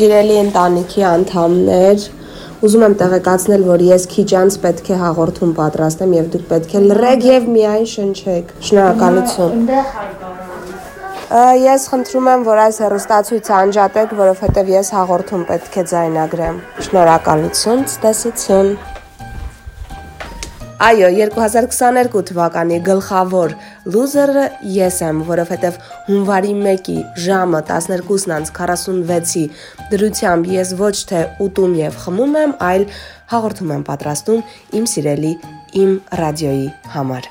Սիրելի ընտանիքի անդամներ, ուզում եմ տեղեկացնել, որ ես քիչ անց պետք է հաղորդում պատրաստեմ եւ դուք պետք է լրեք եւ միայն շնչեք։ Շնորհակալություն։ Ես խնդրում եմ, որ այս հեռուստացույցը անջատեք, որովհետև ես հաղորդում պետք է ձայնագրեմ։ Շնորհակալություն, ցտեսություն։ Այո, 2022 թվականի գլխավոր լուզերը ես եմ, որովհետև հունվարի 1-ի ժամը 12:46-ի դրությամբ ես ոչ թե ուտում եւ խմում եմ, այլ հաղորդում եմ պատրաստում իմ սիրելի իմ ռադիոյի համար։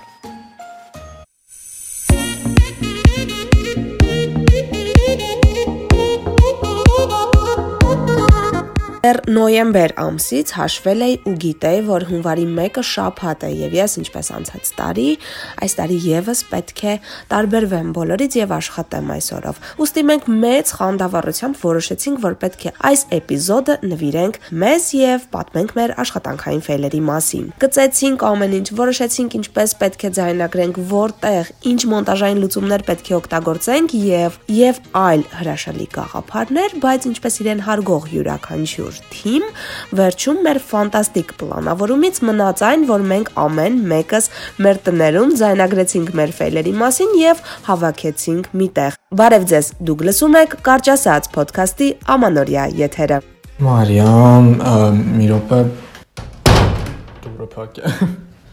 Դեռ նոյեմբեր ամսից հաշվել էի ու գիտեի, որ հունվարի 1-ը շաբաթ է եւ ես ինչպես անցած տարի, այս տարի եւս պետք է տարբերվեմ բոլորից եւ աշխատեմ այսօրով։ Ոստի մենք մեծ խանդավառությամբ որոշեցինք, որ պետք է այս էպիզոդը նվիրենք մեզ եւ պատմենք մեր աշխատանքային ֆեյլերի մասին։ Գծեցինք ամեն ինչ, որոշեցինք ինչպես պետք է ձայնագրենք, որտեղ, ինչ մոնտաժային լուծումներ պետք է օգտագործենք եւ եւ այլ հրաշալի գաղափարներ, բայց ինչպես իրեն հարգող յուրաքանչյուր թիմ, վերջում մեր ֆանտաստիկ պլանավորումից մնաց այն, որ մենք ամեն մեկս մեր տներում ձայնագրեցինք մեր ֆեյլերի մասին եւ հավաքեցինք միտեղ։ Բարև ձեզ, դուք լսում եք Կարճ ասած ոդքասթի ամանորյա եթերը։ Մարիամ, մի րոպե փակե։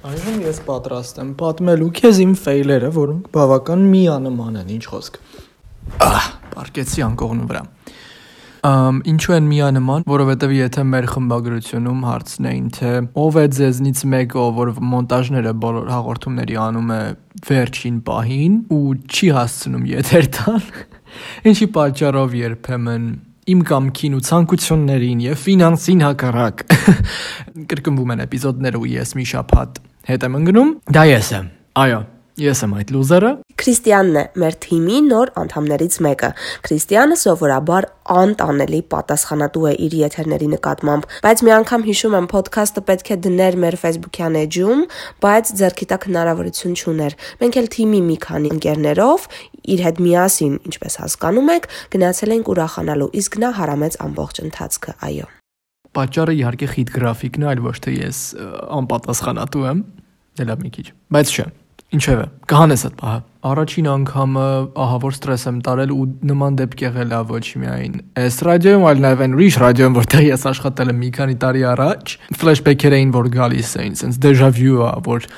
Այժմ ես պատրաստ եմ պատմելու քեզ իմ ֆեյլերը, որոնք բավական միանման են, ինչ խոսք։ Ահ, պարկեցի անկողնու վրա։ Ամ ինչու են միանման, որովհետև եթե մեր խմբագրությունում հարցնեին, թե ով է ձեզնից մեկը, որ մոնտաժները բոլոր հաղորդումների անում է վերջին պահին ու չի հասցնում եթեր տալ, ինչի պատճառով երբեմն իմ կամքին ու ցանկություններին եւ ֆինանսին հակառակ կրկնվում են էպիզոդները ու ես մի շաբաթ հետ եմ ընկնում, դա ես եմ։ Այո, Ես եմ այդ լուզերը։ Քրիստիանն է մեր թիմի նոր անդամներից մեկը։ Քրիստիանը սովորաբար անտանելի պատասխանատու է իր եթերների նկատմամբ, բայց մի անգամ հիշում եմ ոդքասթը պետք է դներ մեր Facebook-յան էջում, բայց ձերքի տակ հնարավորություն չուներ։ Մենք էլ թիմի մի քանի ընկերներով իր հետ միասին, ինչպես հասկանում եք, գնացել ենք ուրախանալու, իսկ նա հարամեց ամբողջ ընթացքը, այո։ Պատճառը իհարկե խիտ գրաֆիկն է, այլ ոչ թե ես անպատասխանատու եմ։ Դե լավ մի քիչ։ Բայց չէ, Ինչևէ, կհանես այդ պահը։ Առաջին անգամը ահա որ ստրես եմ տարել ու նման դեպք եղել է ոչ միայն այս ռադիոյում, այլ նաև այն ուրիշ ռադիոյում, որտեղ ես աշխատել եմ մի քանի տարի առաջ։ Ֆլեշբեքեր էին, որ գալիս էին, sense deja vu է, որ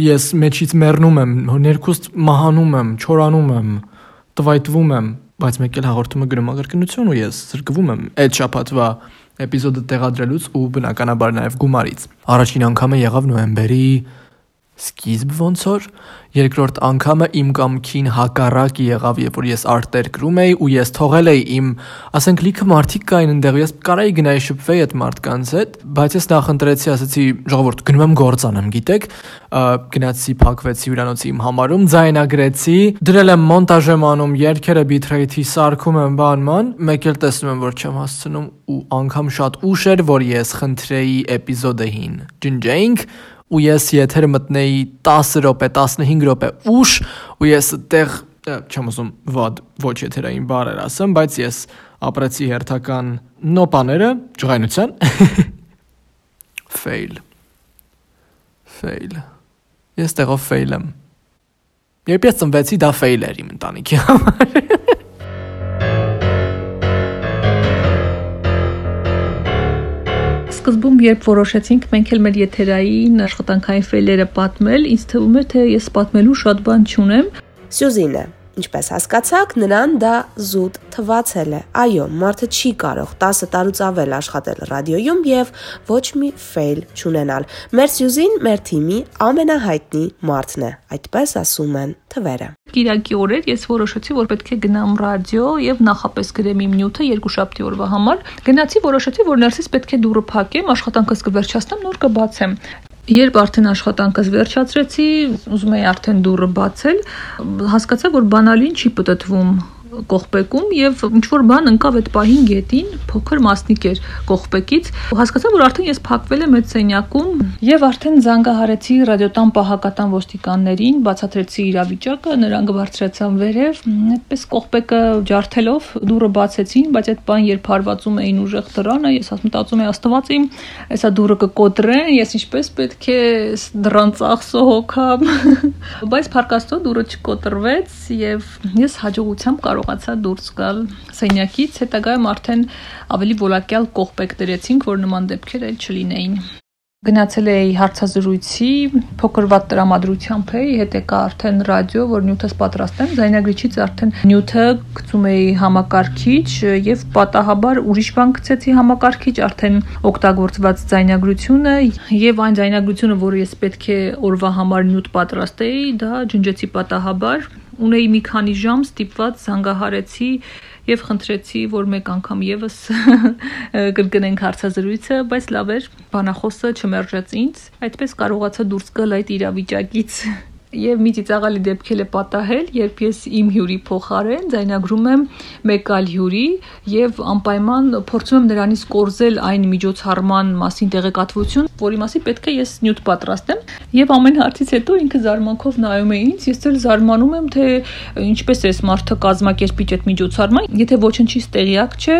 ես մեջից մեռնում եմ, ներքուստ մահանում եմ, չորանում եմ, տվայտվում եմ, բայց մեկ էլ հաղորդումը գրում ագրկնություն ու ես զրկվում եմ այդ շաբաթվա էպիզոդը տեղադրելուց ու բնականաբար նաև գումարից։ Առաջին անգամը եղավ նոյեմբերի սկիզբ ոնց որ երկրորդ անգամը իմ կամքին հակառակ եղավ, երբ որ ես արտեր գրում էի ու ես թողել էի իմ, ասենք լիքը մարդիկ կային այնտեղ, ես կարայի գնայի շփվեի այդ մարդկանց հետ, բայց ես նախընտրեցի, ասացի, ժողովուրդ, գնում եմ գործ անեմ, գիտեք, գնացի փակվեցի հյուրանոցի իմ համարում, ձայնագրեցի, դրել եմ մոնտաժ եմ անում, երգերը bitrate-ի սարքում եմ բանման, մեկ էլ տեսնում եմ, որ չեմ հասցնում ու անգամ շատ ուշ էր, որ ես խնդրեի էպիզոդը հին։ Ջնջեինք ու ես եթեր մտնեի 10 րոպե, 15 րոպե ուշ ու ես այդտեղ չեմ ուզում ոդ ոչ եթերային բառեր ասեմ, բայց ես ապրեցի հերթական նոպաները ջղայնության fail fail ես տեղով fail եմ Երբ ես ծնվեցի, դա fail էր իմ ընտանիքի համար սկզբում երբ որոշեցինք մենք էլ մեր եթերային աշխատանքային ֆեյլերը պատմել, ինձ թվում էր թե ես պատմելու շատ բան չունեմ։ Սյուզինը Ինչպես հասկացաք, նրան դա զուտ թվացել է։ Այո, մարդը չի կարող 10 տարուց ավել աշխատել ռադիոյում եւ ոչ մի ֆեյլ չունենալ։ Մեր Սյուզին մեր թիմի ամենահայտնի մարդն է, այդպես ասում են թվերը։ Կիրակի օրեր ես որոշեցի, որ պետք է գնամ ռադիո եւ նախապես գրեմ իմ նյութը երկուշաբթի օրվա համար։ Գնացի որոշեցի, որ ներսից պետք է դուռը փակեմ, աշխատանքս կվերջացնեմ, նոր կբացեմ։ Երբ արդեն աշխատանքս վերջացրեցի, ուզում էի արդեն դուռը բացել, հասկացա, որ բանալին չի պատտվում կողպեկում եւ ինչ որ բան ընկավ այդ պահին գետին, փոքր մասնիկ էր կողպեկից։ Հասկացա, որ արդեն ես փակվել եմ այդ սենյակում եւ արդեն զանգահարեցի ռադիոտան պահակատան ոստիկաններին, բացատրեցի իրավիճակը, նրանք բարձրացան վերև, այդպես կողպեկը ջարդելով դուռը բացեցին, բայց այդ բան երբ հարվածում էին ուժեղ դռանը, ես ասում մտածում եի աստված իմ, այսա դուռը կկոտրեն, ես ինչպես պետք է դռան ծախսո հոգամ։ Բայց փարկաստո դուռը չկոտրվեց եւ ես հաջողությամբ կարողացա դուրս գալ սենյակից, հետագայում արդեն ավելի վոլակյալ կողպեկ դրեցինք, որ նման դեպքեր այլ չլինեին։ Գնացել էի հարցազրույցի, փոքր վատ տրամադրությամբ էի, հետ եկա արդեն ռադիո, որ նյութս պատրաստեմ, զայնագրիչից արդեն նյութը գցում էի համակարգիչ եւ պատահաբար ուրիշ բան գցեցի համակարգիչ, արդեն օգտագործված զայնագրությունը եւ այն զայնագրությունը, որը ես պետք է օրվա համար նյութ պատրաստեի, դա ջնջեցի պատահաբար ունեի մի քանի ժամ ստիպված զանգահարեցի եւ խնդրեցի, որ մեկ անգամ եւս կգնենք հարցազրույցը, բայց լավ էր, բանախոսը չմերժեց ինձ, այդպես կարողացա դուրս գալ այդ իրավիճակից եւ մի ծիծաղալի դեպքել է պատահել, երբ ես իմ հյուրի փոխարեն ձայնագրում եմ մեկ այլ հյուրի եւ անպայման փորձում եմ նրանից կորզել այն միջոցառման մասին տեղեկատվություն, որի մասին պետք է ես նյութ պատրաստեմ եւ ամեն հարցից հետո ինքը զարմանքով նայում է ինձ, ես էլ զարմանում եմ, թե ինչպես է մարդը կազմակերպիչ այդ միջոցառման, եթե ոչնչից տեղյակ չէ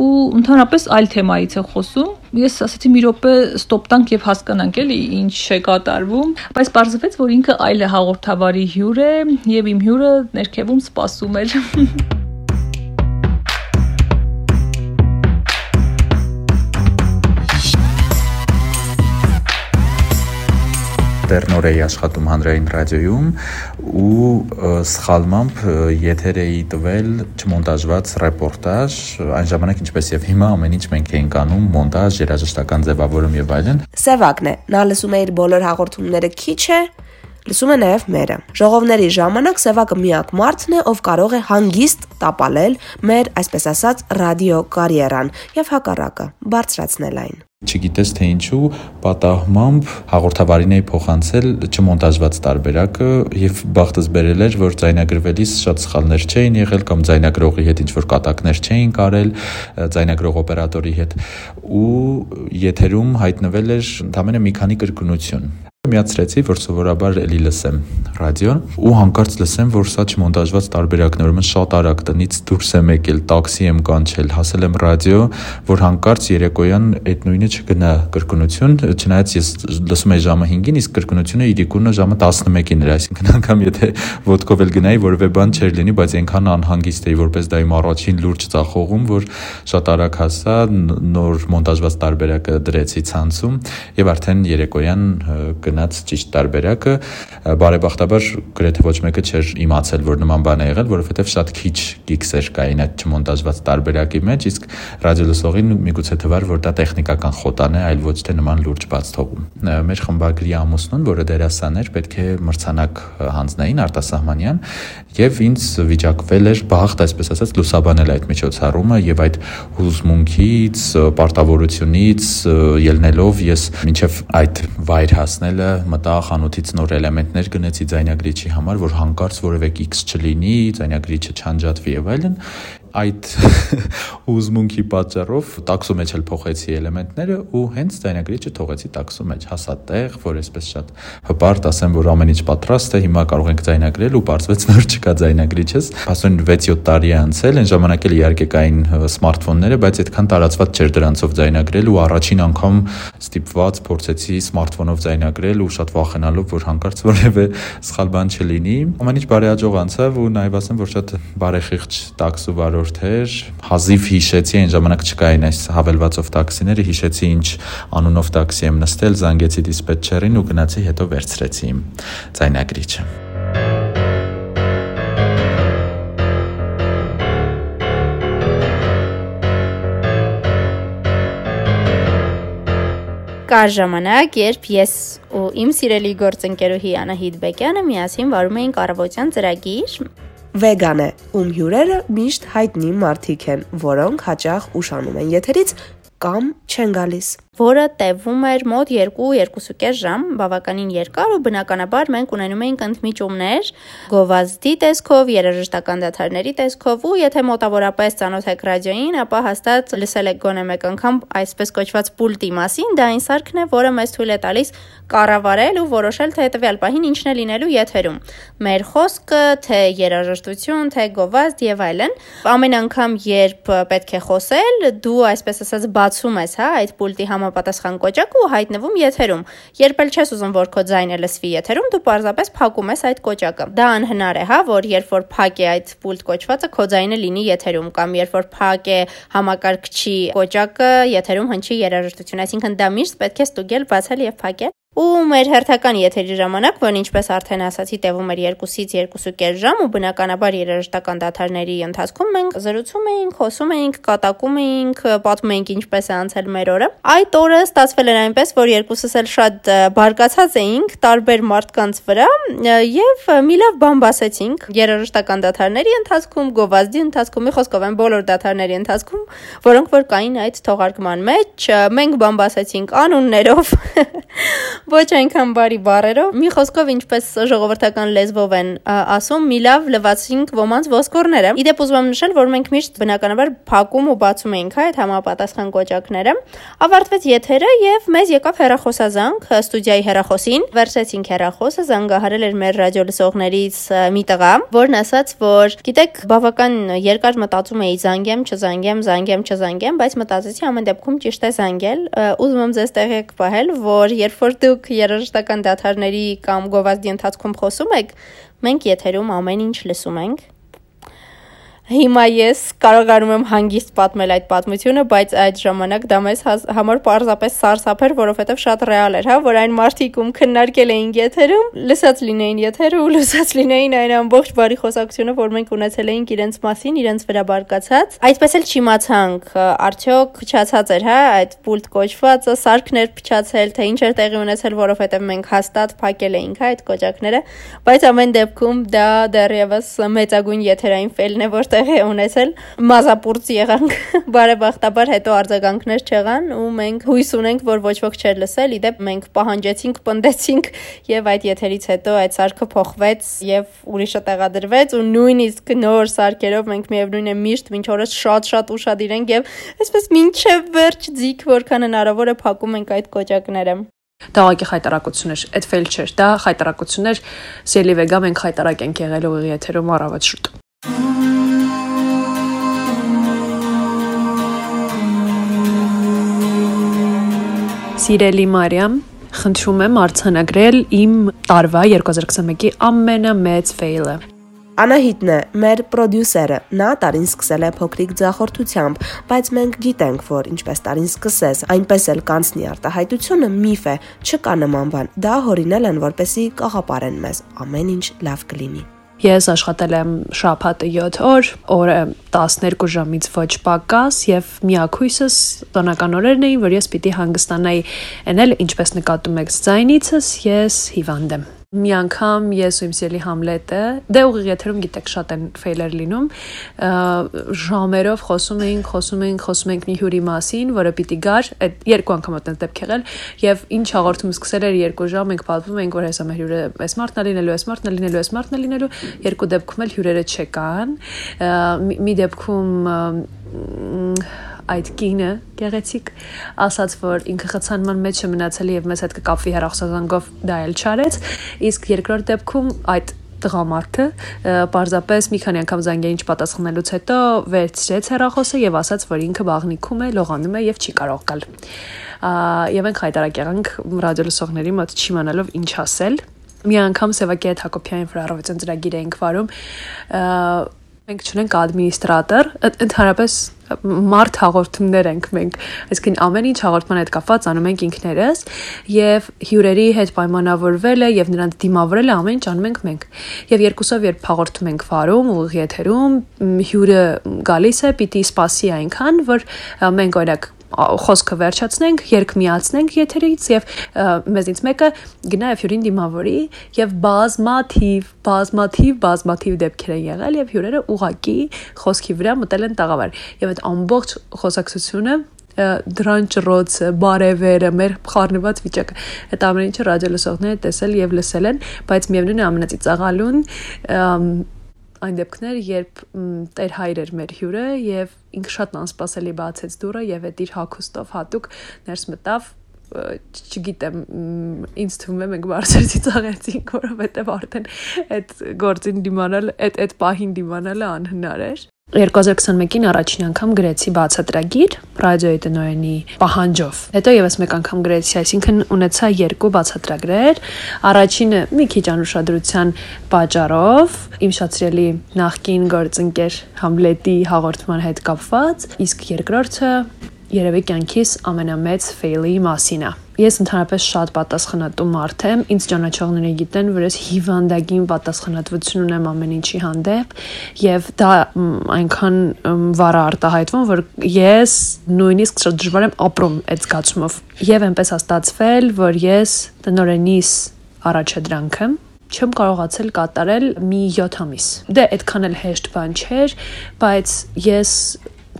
ու ընդհանրապես այլ թեմայից է խոսում ես ասացի մի րոպե ստոպ տանք եւ հասկանանք էլի ինչ է կատարվում, բայց պարզվեց, որ ինքը այլ է հաղորդավարի հյուր է եւ իմ հյուրը ներքևում սպասում էր։ դեռ նոր էի աշխատում հանրային ռադիոյում ու սխալմամբ եթեր էի տվել չմոնտաժված ռեպորտաժ այն ժամանակ ինչպես եւ հիմա ամեն ինչ մենք էինք անում մոնտաժ երաժշտական ձևավորում եւ այլն Սևակն է նա լսում է իր բոլոր հաղորդումները քիչ է լսում է նաև մերը։ Ժողովների ժամանակ Սևակը միակ մարդն է, ով կարող է հանգիստ տապալել մեր, այսպես ասած, ռադիո կարիերան եւ հակառակը բարձրացնել այն։ Չգիտես թե ինչու պատահմամբ հաղորդավարին էի փոխանցել չմոնտաժված տարբերակը եւ բախտս բերել էր որ ձայնագրվելիս շատ սխալներ չէին եղել կամ ձայնագրողի հետ ինչ որ կատակներ չէին կարել ձայնագրող օպերատորի հետ ու եթերում հայտնվել էր ընդամենը մի քանի կրկնություն Միացրեցի, որ սովորաբար էլի լսեմ ռադիոն ու հանկարծ լսեմ, որ սա չմոնտաժված տարբերակն ուրեմն շատ արագ տնից դուրս եմ եկել, տաքսի եմ կանչել, հասել եմ ռադիո, որ հանկարծ երեկոյան այդ նույնը չգնա կրկնություն, չնայած ես լսում եի ժամը 5-ին, իսկ կրկնությունը իրիկունը ժամը 11-ին էր, այսինքն անգամ եթե ոդկով էլ գնայի, որևէ բան չէր լինի, բայց այնքան անհանգիստ էի, որպես դա իմ առաջին լուրջ ծախողում, որ շատ արագ հասա, նոր մոնտաժված տարբերակը դրեցի ցանցում եւ արդեն երեկոյան գնաց ճիշտ տարբերակը բարեբախտաբար գրեթե ոչ մեկը չէր իմացել որ նման բան է եղել որովհետև շատ քիչ գիքսեր կային այդ չմոնտաժված տարբերակի մեջ իսկ ռադիոլսողին միգուցե թվար որ դա տեխնիկական խոտան է այլ ոչ թե նման լուրջ բաց թողում մեր խմբագրի ամուսնուն որը դերասան էր պետք է մրցանակ հանձնային արտասահմանյան եւ ինձ վիճակվել էր բախտ այսպես ասած լուսաբանել այդ միջոցառումը եւ այդ հուզմունքից պարտավորությունից ելնելով ես մինչեւ այդ վայր հասնել անելը մտա խանութից նոր էլեմենտներ գնեցի ձայնագրիչի համար, որ հանկարծ որևէ X չլինի, ձայնագրիչը չանջատվի եւ այլն այդ ուզմունքի պատճառով տաքսո մեջ էլ փոխեցի էլեմենտները ու հենց ստայնագրիչը թողեցի տաքսո մեջ հասատեղ, որ այսպես շատ հպարտ ասեմ, որ ամեն ինչ պատրաստ է, հիմա կարող ենք ձայնագրել ու բարձվեց նոր չկա ձայնագրիչս։ Հասուն 6-7 տարի է անցել, այն ժամանակ էլ իհարկե կային սմարթֆոնները, բայց այդքան տարածված չէր դրանցով ձայնագրել ու առաջին անգամ ստիպված փորձեցի սմարթֆոնով ձայնագրել ու շատ վախենալով, որ հանկարծ որևէ սխալ բան չլինի։ Ամեն ինչ բարեհաջող անցավ ու նայվ ասեմ, որ շատ բարեխիղճ տաքսո վարող 12-րդ էր։ Հազիվ հիշեցի, այն ժամանակ չկային այս հավելվածով տաքսիները, հիշեցի ինչ անունով տաքսի եմ նստել, զանգեցի դիսպետչերին ու գնացի հետո վերցրեցի իմ ձայնագրիչը։ կար ժամանակ, երբ ես ու իմ սիրելի գործընկերուհի Անահիտ Բեկյանը միասին վարում էինք առավոտյան ծրագիր, վեգան է, ում հյուրերը միշտ հայտնի մարդիկ են, որոնք հաճախ ուշանում են եթերից կամ չեն գալիս։ որը տևում էր մոտ 2-2.5 ժամ, բավականին երկար ու բնականաբար մենք ունենում էինք ընդմիջումներ գովազդի տեսքով, երաժշտական դաթարների տեսքով ու եթե մոտավորապես ծանոթ եք ռադիոյին, ապա հաստատ լսել եք գոնե մեկ անգամ այսպես կոչված պուլտի մասին, դա այն սարքն է, որը մեզ թույլ է տալիս կառավարել ու որոշել թե հետեւյալ պահին ինչն է լինելու եթերում։ Մեր խոսքը, թե երաժշտություն, թե գովազդ եւ այլն։ Ամեն անգամ, երբ պետք է խոսել, դու այսպես ասած բացում ես, հա, այդ պուլտի համապատասխան կոճակը ու հայտնվում եթերում։ Երբ էլ չես ուզում, որ քո ձայնը լսվի եթերում, դու պարզապես փակում ես այդ կոճակը։ Դա անհնար է, հա, որ երբ որ փակ է այդ պուլտ կոչվածը, քո ձայնը լինի եթերում կամ երբ որ փակ է համակարգչի կոճակը, եթերում հնչի երաժշտություն, այսինքն դա միշտ պետք է ստուգել, բացել եւ փակել Ու մեր հերթական եթերի ժամանակ, որն ինչպես արդեն ասացի, տևում էր 2-ից 2.5 ժամ ու բնականաբար երաժշտական դաթարների ընթացքում մենք զրուցում էինք, խոսում էինք, կատակում էինք, պատմում էինք ինչպես է անցել մեր օրը։ Այդ օրը ստացվել էր այնպես, որ երկուսս էլ շատ բարգացած էինք տարբեր մարդկանց վրա եւ մի լավ բան բասեցինք երաժշտական դաթարների ընթացքում, գովազդի ընթացքում, մի խոսքով այն բոլոր դաթարների ընթացքում, որոնք որ կային այդ թողարկման մեջ, մենք բան բասեցինք անուններով ոչ այնքան բարի բառերով։ Մի խոսքով ինչպես ժողովրդական լեզվով են ասում, մի լավ լվացինք ոմանց ոսկորները։ Իդեպ ուզում եմ նշել, որ մենք միշտ բնականաբար փակում ու բացում էինք հա այդ համապատասխան կոճակները։ Ավարտվեց եթերը եւ մեզ եկավ հերախոսազանգ ստուդիայի հերախոսին։ Վերցեցինք հերախոսը, զանգահարել էր մեր ռադիո լսողներից մի տղա, որն ասաց, որ գիտեք, բավական երկար մտածում էի զանգեմ, չզանգեմ, զանգեմ, չզանգեմ, բայց մտածեցի ամեն դեպքում ճիշտ է զանգել։ Ուզում եմ ձեզ տեղեկ պահել, որ երբ որ դու դուք երաժշտական դաթարների կամ գովազդի ընթացքում խոսում եք, մենք եթերում ամեն ինչ լսում ենք Հիմա ես կարողանում եմ հանգիստ պատմել այդ պատմությունը, բայց այդ ժամանակ դա մեզ համար պարզապես սարսափ էր, որովհետև շատ ռեալ էր, հա, որ այն մարդիկ ում քննարկել էին եթերում, լսած լինեին եթերը ու լսած լինեին այն ամբողջ բարի խոսակցությունը, որ մենք ունեցել էինք իրենց մասին, իրենց վրա բարգացած։ Այդպես էլ չիմացանք, արդյոք փչացած էր, հա, այդ պուլտ կոչվածը, սարքներ փչացել, թե ինչ էր տեղի ունեցել, որովհետև մենք հաստատ փակել էինք, հա, այդ կոճակները, բայց ամեն դեպքում դա դեռևս մեծագույն եթերային ֆեյլն է, որտեղ տեղի ունեցել մազապուրց եղանք բարեբախտաբար հետո արձագանքներ չեղան ու մենք հույս ունենք որ ոչ ոք չէր լսել իդեպ մենք պահանջեցինք պնդեցինք եւ այդ եթերից հետո այդ սարքը փոխվեց եւ ուրիշը տեղադրվեց ու նույնիսկ նոր սարքերով մենք միևնույն է միշտ ոչ օրս շատ-շատ ուշադիր ենք եւ այսպես ինչեւ վերջ ձիգ որքան հնարավոր է փակում ենք այդ կոճակները Դա ուղղակի խայտարակություն էր, այդ ֆեյլ չէր, դա խայտարակություն էր։ Սելի վեգա մենք խայտարակ ենք եղել ուղի եթերում առավոտ շուտ։ Սիրելի Մարիամ, խնդրում եմ արցանագրել իմ տարվա 2021-ի ամենամեծ ֆեյլը։ Անահիտն է մեր պրոդյուսերը։ Նա տարին սկսել է փոքրիկ ձախորդությամբ, բայց մենք գիտենք, որ ինչպես տարին սկսես, այնպես էլ կանցնի արտահայտությունը միֆ է, չկա նման բան։ Դա հորինել են, որպեսի կաղապարեն մեզ։ Ամեն ինչ լավ կլինի։ Ես աշխատել եմ շաբաթը 7 օր, օրը 12 ժամից ոչ պակաս եւ միակույսս տոնական օրերն էին, որ ես պիտի հանգստանայի։ Էն էլ ինչպես նկատում եք ձայնիցս, ես հիվանդ եմ։ Մի անգամ ես ու իմ սիրելի Համլետը, դե ուղիղ եթերում գիտեք շատ են ֆեյլեր լինում, ժամերով խոսում էինք, խոսում էինք, խոսում էինք մի հյուրի մասին, որը պիտի գար, այդ երկու անգամ այդպես դեպք եղել, եւ ինչ հաղորդում սկսել էր երկու ժամ, մենք պատվում էինք, որ հեսա մեր հյուրը այս մարտն է լինելու, այս մարտն է լինելու, այս մարտն է լինելու, երկու դեպքում էլ հյուրերը չեկան։ Մի դեպքում այդ կինը գեղեցիկ ասաց որ ինքը խցանման մեջ է մնացել եւ մեզ հետ կկապվի հեռախոսազանգով դա էլ չարեց իսկ երկրորդ դեպքում այդ տղամարդը պարզապես մի քանի անգամ զանգային չպատասխանելուց հետո վերցրեց հեռախոսը եւ ասաց որ ինքը բաղնիքում է լողանում է եւ չի կարող գալ եւ ենք հայտարարակ եղանք ռադիոլսողների մոտ չիմանալով ինչ ասել մի անգամ Սևակի հետ Հակոբյանի վրա առավոտյան ծրագիր էինք վարում մենք չունենք ադմինիստրատոր ընդհանրապես մարդ հաղորդումներ ենք մենք, այսինքն ամեն ինչ հաղորդման հետ կապված անում ենք ինքներս եւ հյուրերի հետ պայմանավորվել է եւ նրանց դիմավորել է ամեն ինչ անում ենք մենք։ Եվ երկուսով երբ հաղորդում ենք վարում ուղիղ եթերում, հյուրը գալիս է, պիտի սպասի այնքան, որ մենք օրինակ խոսքը վերջացնենք, երկ միացնենք եթերից եւ մեզից մեկը գնա եւ հյուրին դիմավորի եւ բազմաթիվ, բազմաթիվ, բազմաթիվ դեպքեր են եղել եւ հյուրերը ուղակի խոսքի վրա մտել են տաղավար եւ այդ ամբողջ խոսակցությունը դրան ճռոցը, բարևերը, մեր խառնված վիճակը։ Այդ ամեն ինչը ռադիո լսողները տեսել եւ լսել են, բայց միևնույն է ամենածիծաղալուն այն դեպքներ, երբ Տեր հայր էր մեր հյուրը եւ ինքը շատ անսպասելի բացեց դուռը եւ այդ իր հակոստով հատուկ ներս մտավ չգիտեմ ինձ թվում է մենք բարձր ծիծաղեցինք որովհետեւ արդեն այդ գործին դիմանալ այդ այդ պահին դիմանալը անհնար էր 2021-ին առաջին անգամ գրեցի բացատրագիր ռադիոյի տնօրենի պահանջով։ Հետո եւս մեկ անգամ գրեցի, այսինքն ունեցա երկու բացատրագրեր։ Առաջինը մի քիչ անուշադրության պատճառով, իմ շատ սիրելի նախկին գործընկեր Համլետի հաղորդման հետ կապված, իսկ երկրորդը երևի կյանքիս ամենամեծ ֆեյլի մասին է։ Ես ընդհանրապես շատ պատասխանատու մարդ եմ, ինձ ճանաչողները գիտեն, որ ես հիվանդագին պատասխանատվություն ունեմ ամեն ինչի հանդեպ, եւ դա այնքան վառ արտահայտվում, որ ես նույնիսկ շատ դժվար եմ ապրում այդ զգացումով։ Եվ այնպես հաստատվել, որ ես տնորենիս առաջադրանքը չեմ կարողացել կատարել մի 7 ամիս։ Դե այդքան էլ հեշտ բան չէր, բայց ես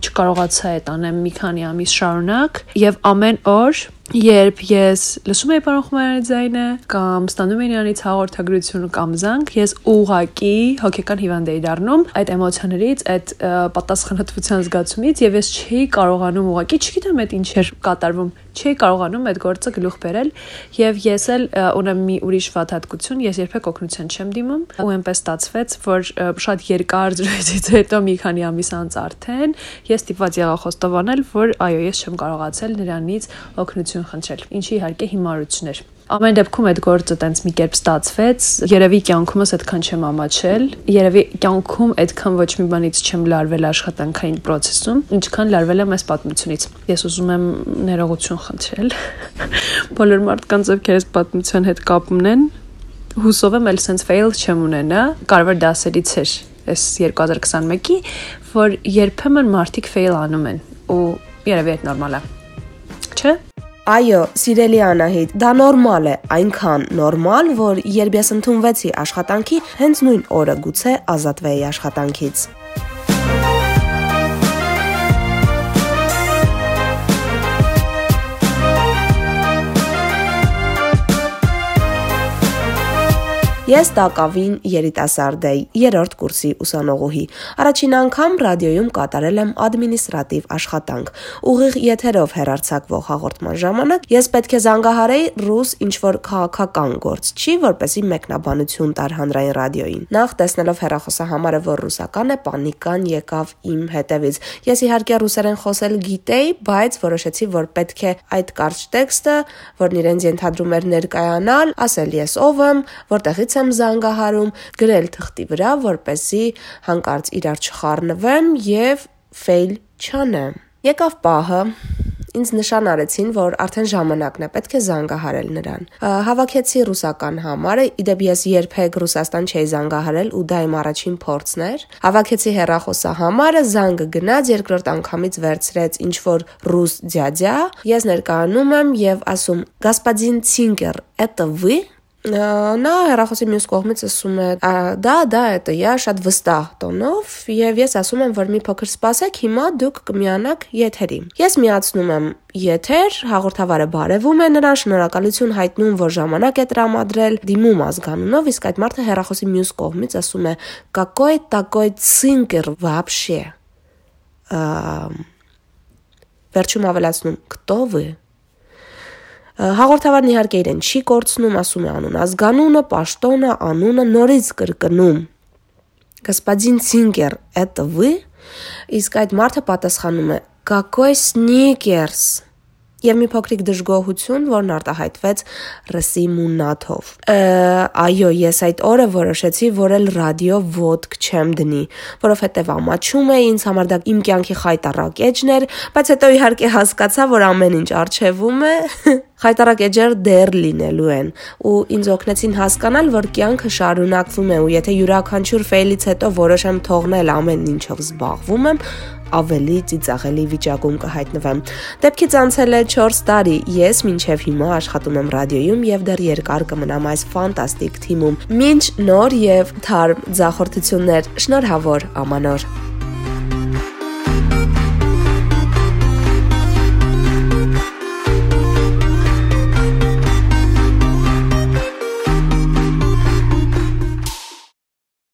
չկարողացա այդ անեմ մի քանի ամիս շարունակ եւ ամեն օր Երբ ես լսում եի պարոն Խումարյանի ձայնը կամ ստանում էի նրանից հաղորդագրություն կամ զանգ, ես ուղակի հոգեկան հիվանդ էի դառնում այդ էմոցիաներից, այդ պատասխանատվության զգացումից եւ ես չէի կարողանում ուղակի, չգիտեմ այդ ինչ էր կատարվում, չէի կարողանում այդ գործը գլուխ բերել եւ ես էլ ունեմ մի ուրիշ վատհատկություն, ես երբեք օգնության չեմ դիմում ու այնպես ստացվեց, որ շատ երկար զրույցից հետո մի քանի ամիս անց արդեն ես ստիպված եղա խոստովանել, որ այո, ես չեմ կարողացել նրանից օգնություն խնդրել, ինչի իհարկե հիմարություն էր ամեն դեպքում այդ գործը տենց մի կերպ ստացվեց երևի կյանքումս այդքան չեմ ամաչել երևի կյանքում այդքան ոչ մի բանից չեմ լարվել աշխատանքային process-ում ինչքան լարվել եմ այս պատմությունից ես ուզում եմ ներողություն խնդրել բոլոր մարդկանց ովքեր այս պատմության հետ կապ ունեն հուսով եմ էլ sense fail չեմ ունենա կարևոր դասերից էր այս 2021-ի որ երբեմն մարդիկ fail անում են ու երևի այդ նորմալ է չէ Այո, սիրելի Անահիտ, դա նորմալ է, այնքան նորմալ, որ երբ ես ընդունվեցի աշխատանքի, հենց նույն օրը գուցե ազատվեի աշխատանքից։ Ես Տակավին երիտասարդ էի, երրորդ կուրսի ուսանողուհի։ Առաջին անգամ ռադիոյում կատարել եմ ադմինիստրատիվ աշխատանք։ Ուղիղ եթերով հերարցակվող հաղորդման ժամանակ ես պետք է զանգահարեի ռուս ինչ-որ քաղաքական գործ, չի որպեսի մեկնաբանություն տար հանրային ռադիոյին։ Նախ տեսնելով հեռախոսահամարը, որ ռուսական է, պանիկան եկավ իմ հետևից։ Ես իհարկե ռուսերեն խոսել գիտեի, բայց որոշեցի, որ պետք է այդ կարճ տեքստը, որն իրենց ենթադրում էր ներկայանալ, ասել ես ով եմ, որտեղից եմ զանգահարում, գրել թղթի վրա, որպեսի հանկարծ իրար չխառնվեմ եւ ֆեյլ չանեմ։ Եկավ պահը, ինձ նշան արեցին, որ արդեն ժամանակն է, պետք է զանգահարել նրան։ Հավաքեցի ռուսական համարը, իդեպ ես երբեք Ռուսաստան չէի զանգահարել ու դա իմ առաջին փորձն էր։ Հավաքեցի հեռախոսահամարը, զանգը գնաց, երկրորդ անգամից վերցրեց ինչ որ ռուս դյադյա։ Ես ներկայանում եմ եւ ասում. «Господин Цинкер, это вы?» նա հեռախոսի մյուս կողմից ասում է դա դա это я շատ վստահ տոնով եւ ես ասում եմ որ մի փոքր սպասեք հիմա դուք կմիանաք եթերի ես միացնում եմ եթեր հաղորդավարը բարևում է նրան շնորհակալություն հայտնում որ ժամանակ է տրամադրել դիմում ազգանունով իսկ այդ մարդը հեռախոսի մյուս կողմից ասում է какой такой цинкер вообще վերջում ավելացնում кто вы Հաղորդավարն իհարկե իրեն չի կորցնում, ասում է անուն ազգանունը, պաշտոնը, անունը նորից կրկնում։ Господин Цинкер, это вы? Իսկ այդ մարդը պատասխանում է. Какой Snickers? եւ մի փոքրիկ դժգոհություն, որն արտահայտվեց ռսի մունաթով։ Այո, ես այդ օրը որոշեցի, որ էլ ռադիո ոդկ չեմ դնի, որովհետեւ ամաչում է ինձ համար դա իմ կյանքի խայտարակ էջներ, բայց հետո իհարկե հասկացա, որ ամեն ինչ արժևում է խայտարակ էջեր դեռ լինելու են ու ինձ օգնեցին հասկանալ, որ կյանքը շարունակվում է ու եթե յուրաքանչյուր ֆեյլից հետո որոշեմ թողնել ամեն ինչով զբաղվում եմ, ավելի ծիծաղելի վիճակում կհայտնվեմ։ Դեպքից անցել է 4 տարի։ Ես մինչև հիմա աշխատում եմ ռադիոյում եւ դեռ երկար կմնամ այս ֆանտաստիկ թիմում։ Մինչ նոր եւ թարմ ձախորդություններ։ Շնորհավոր ամանոր։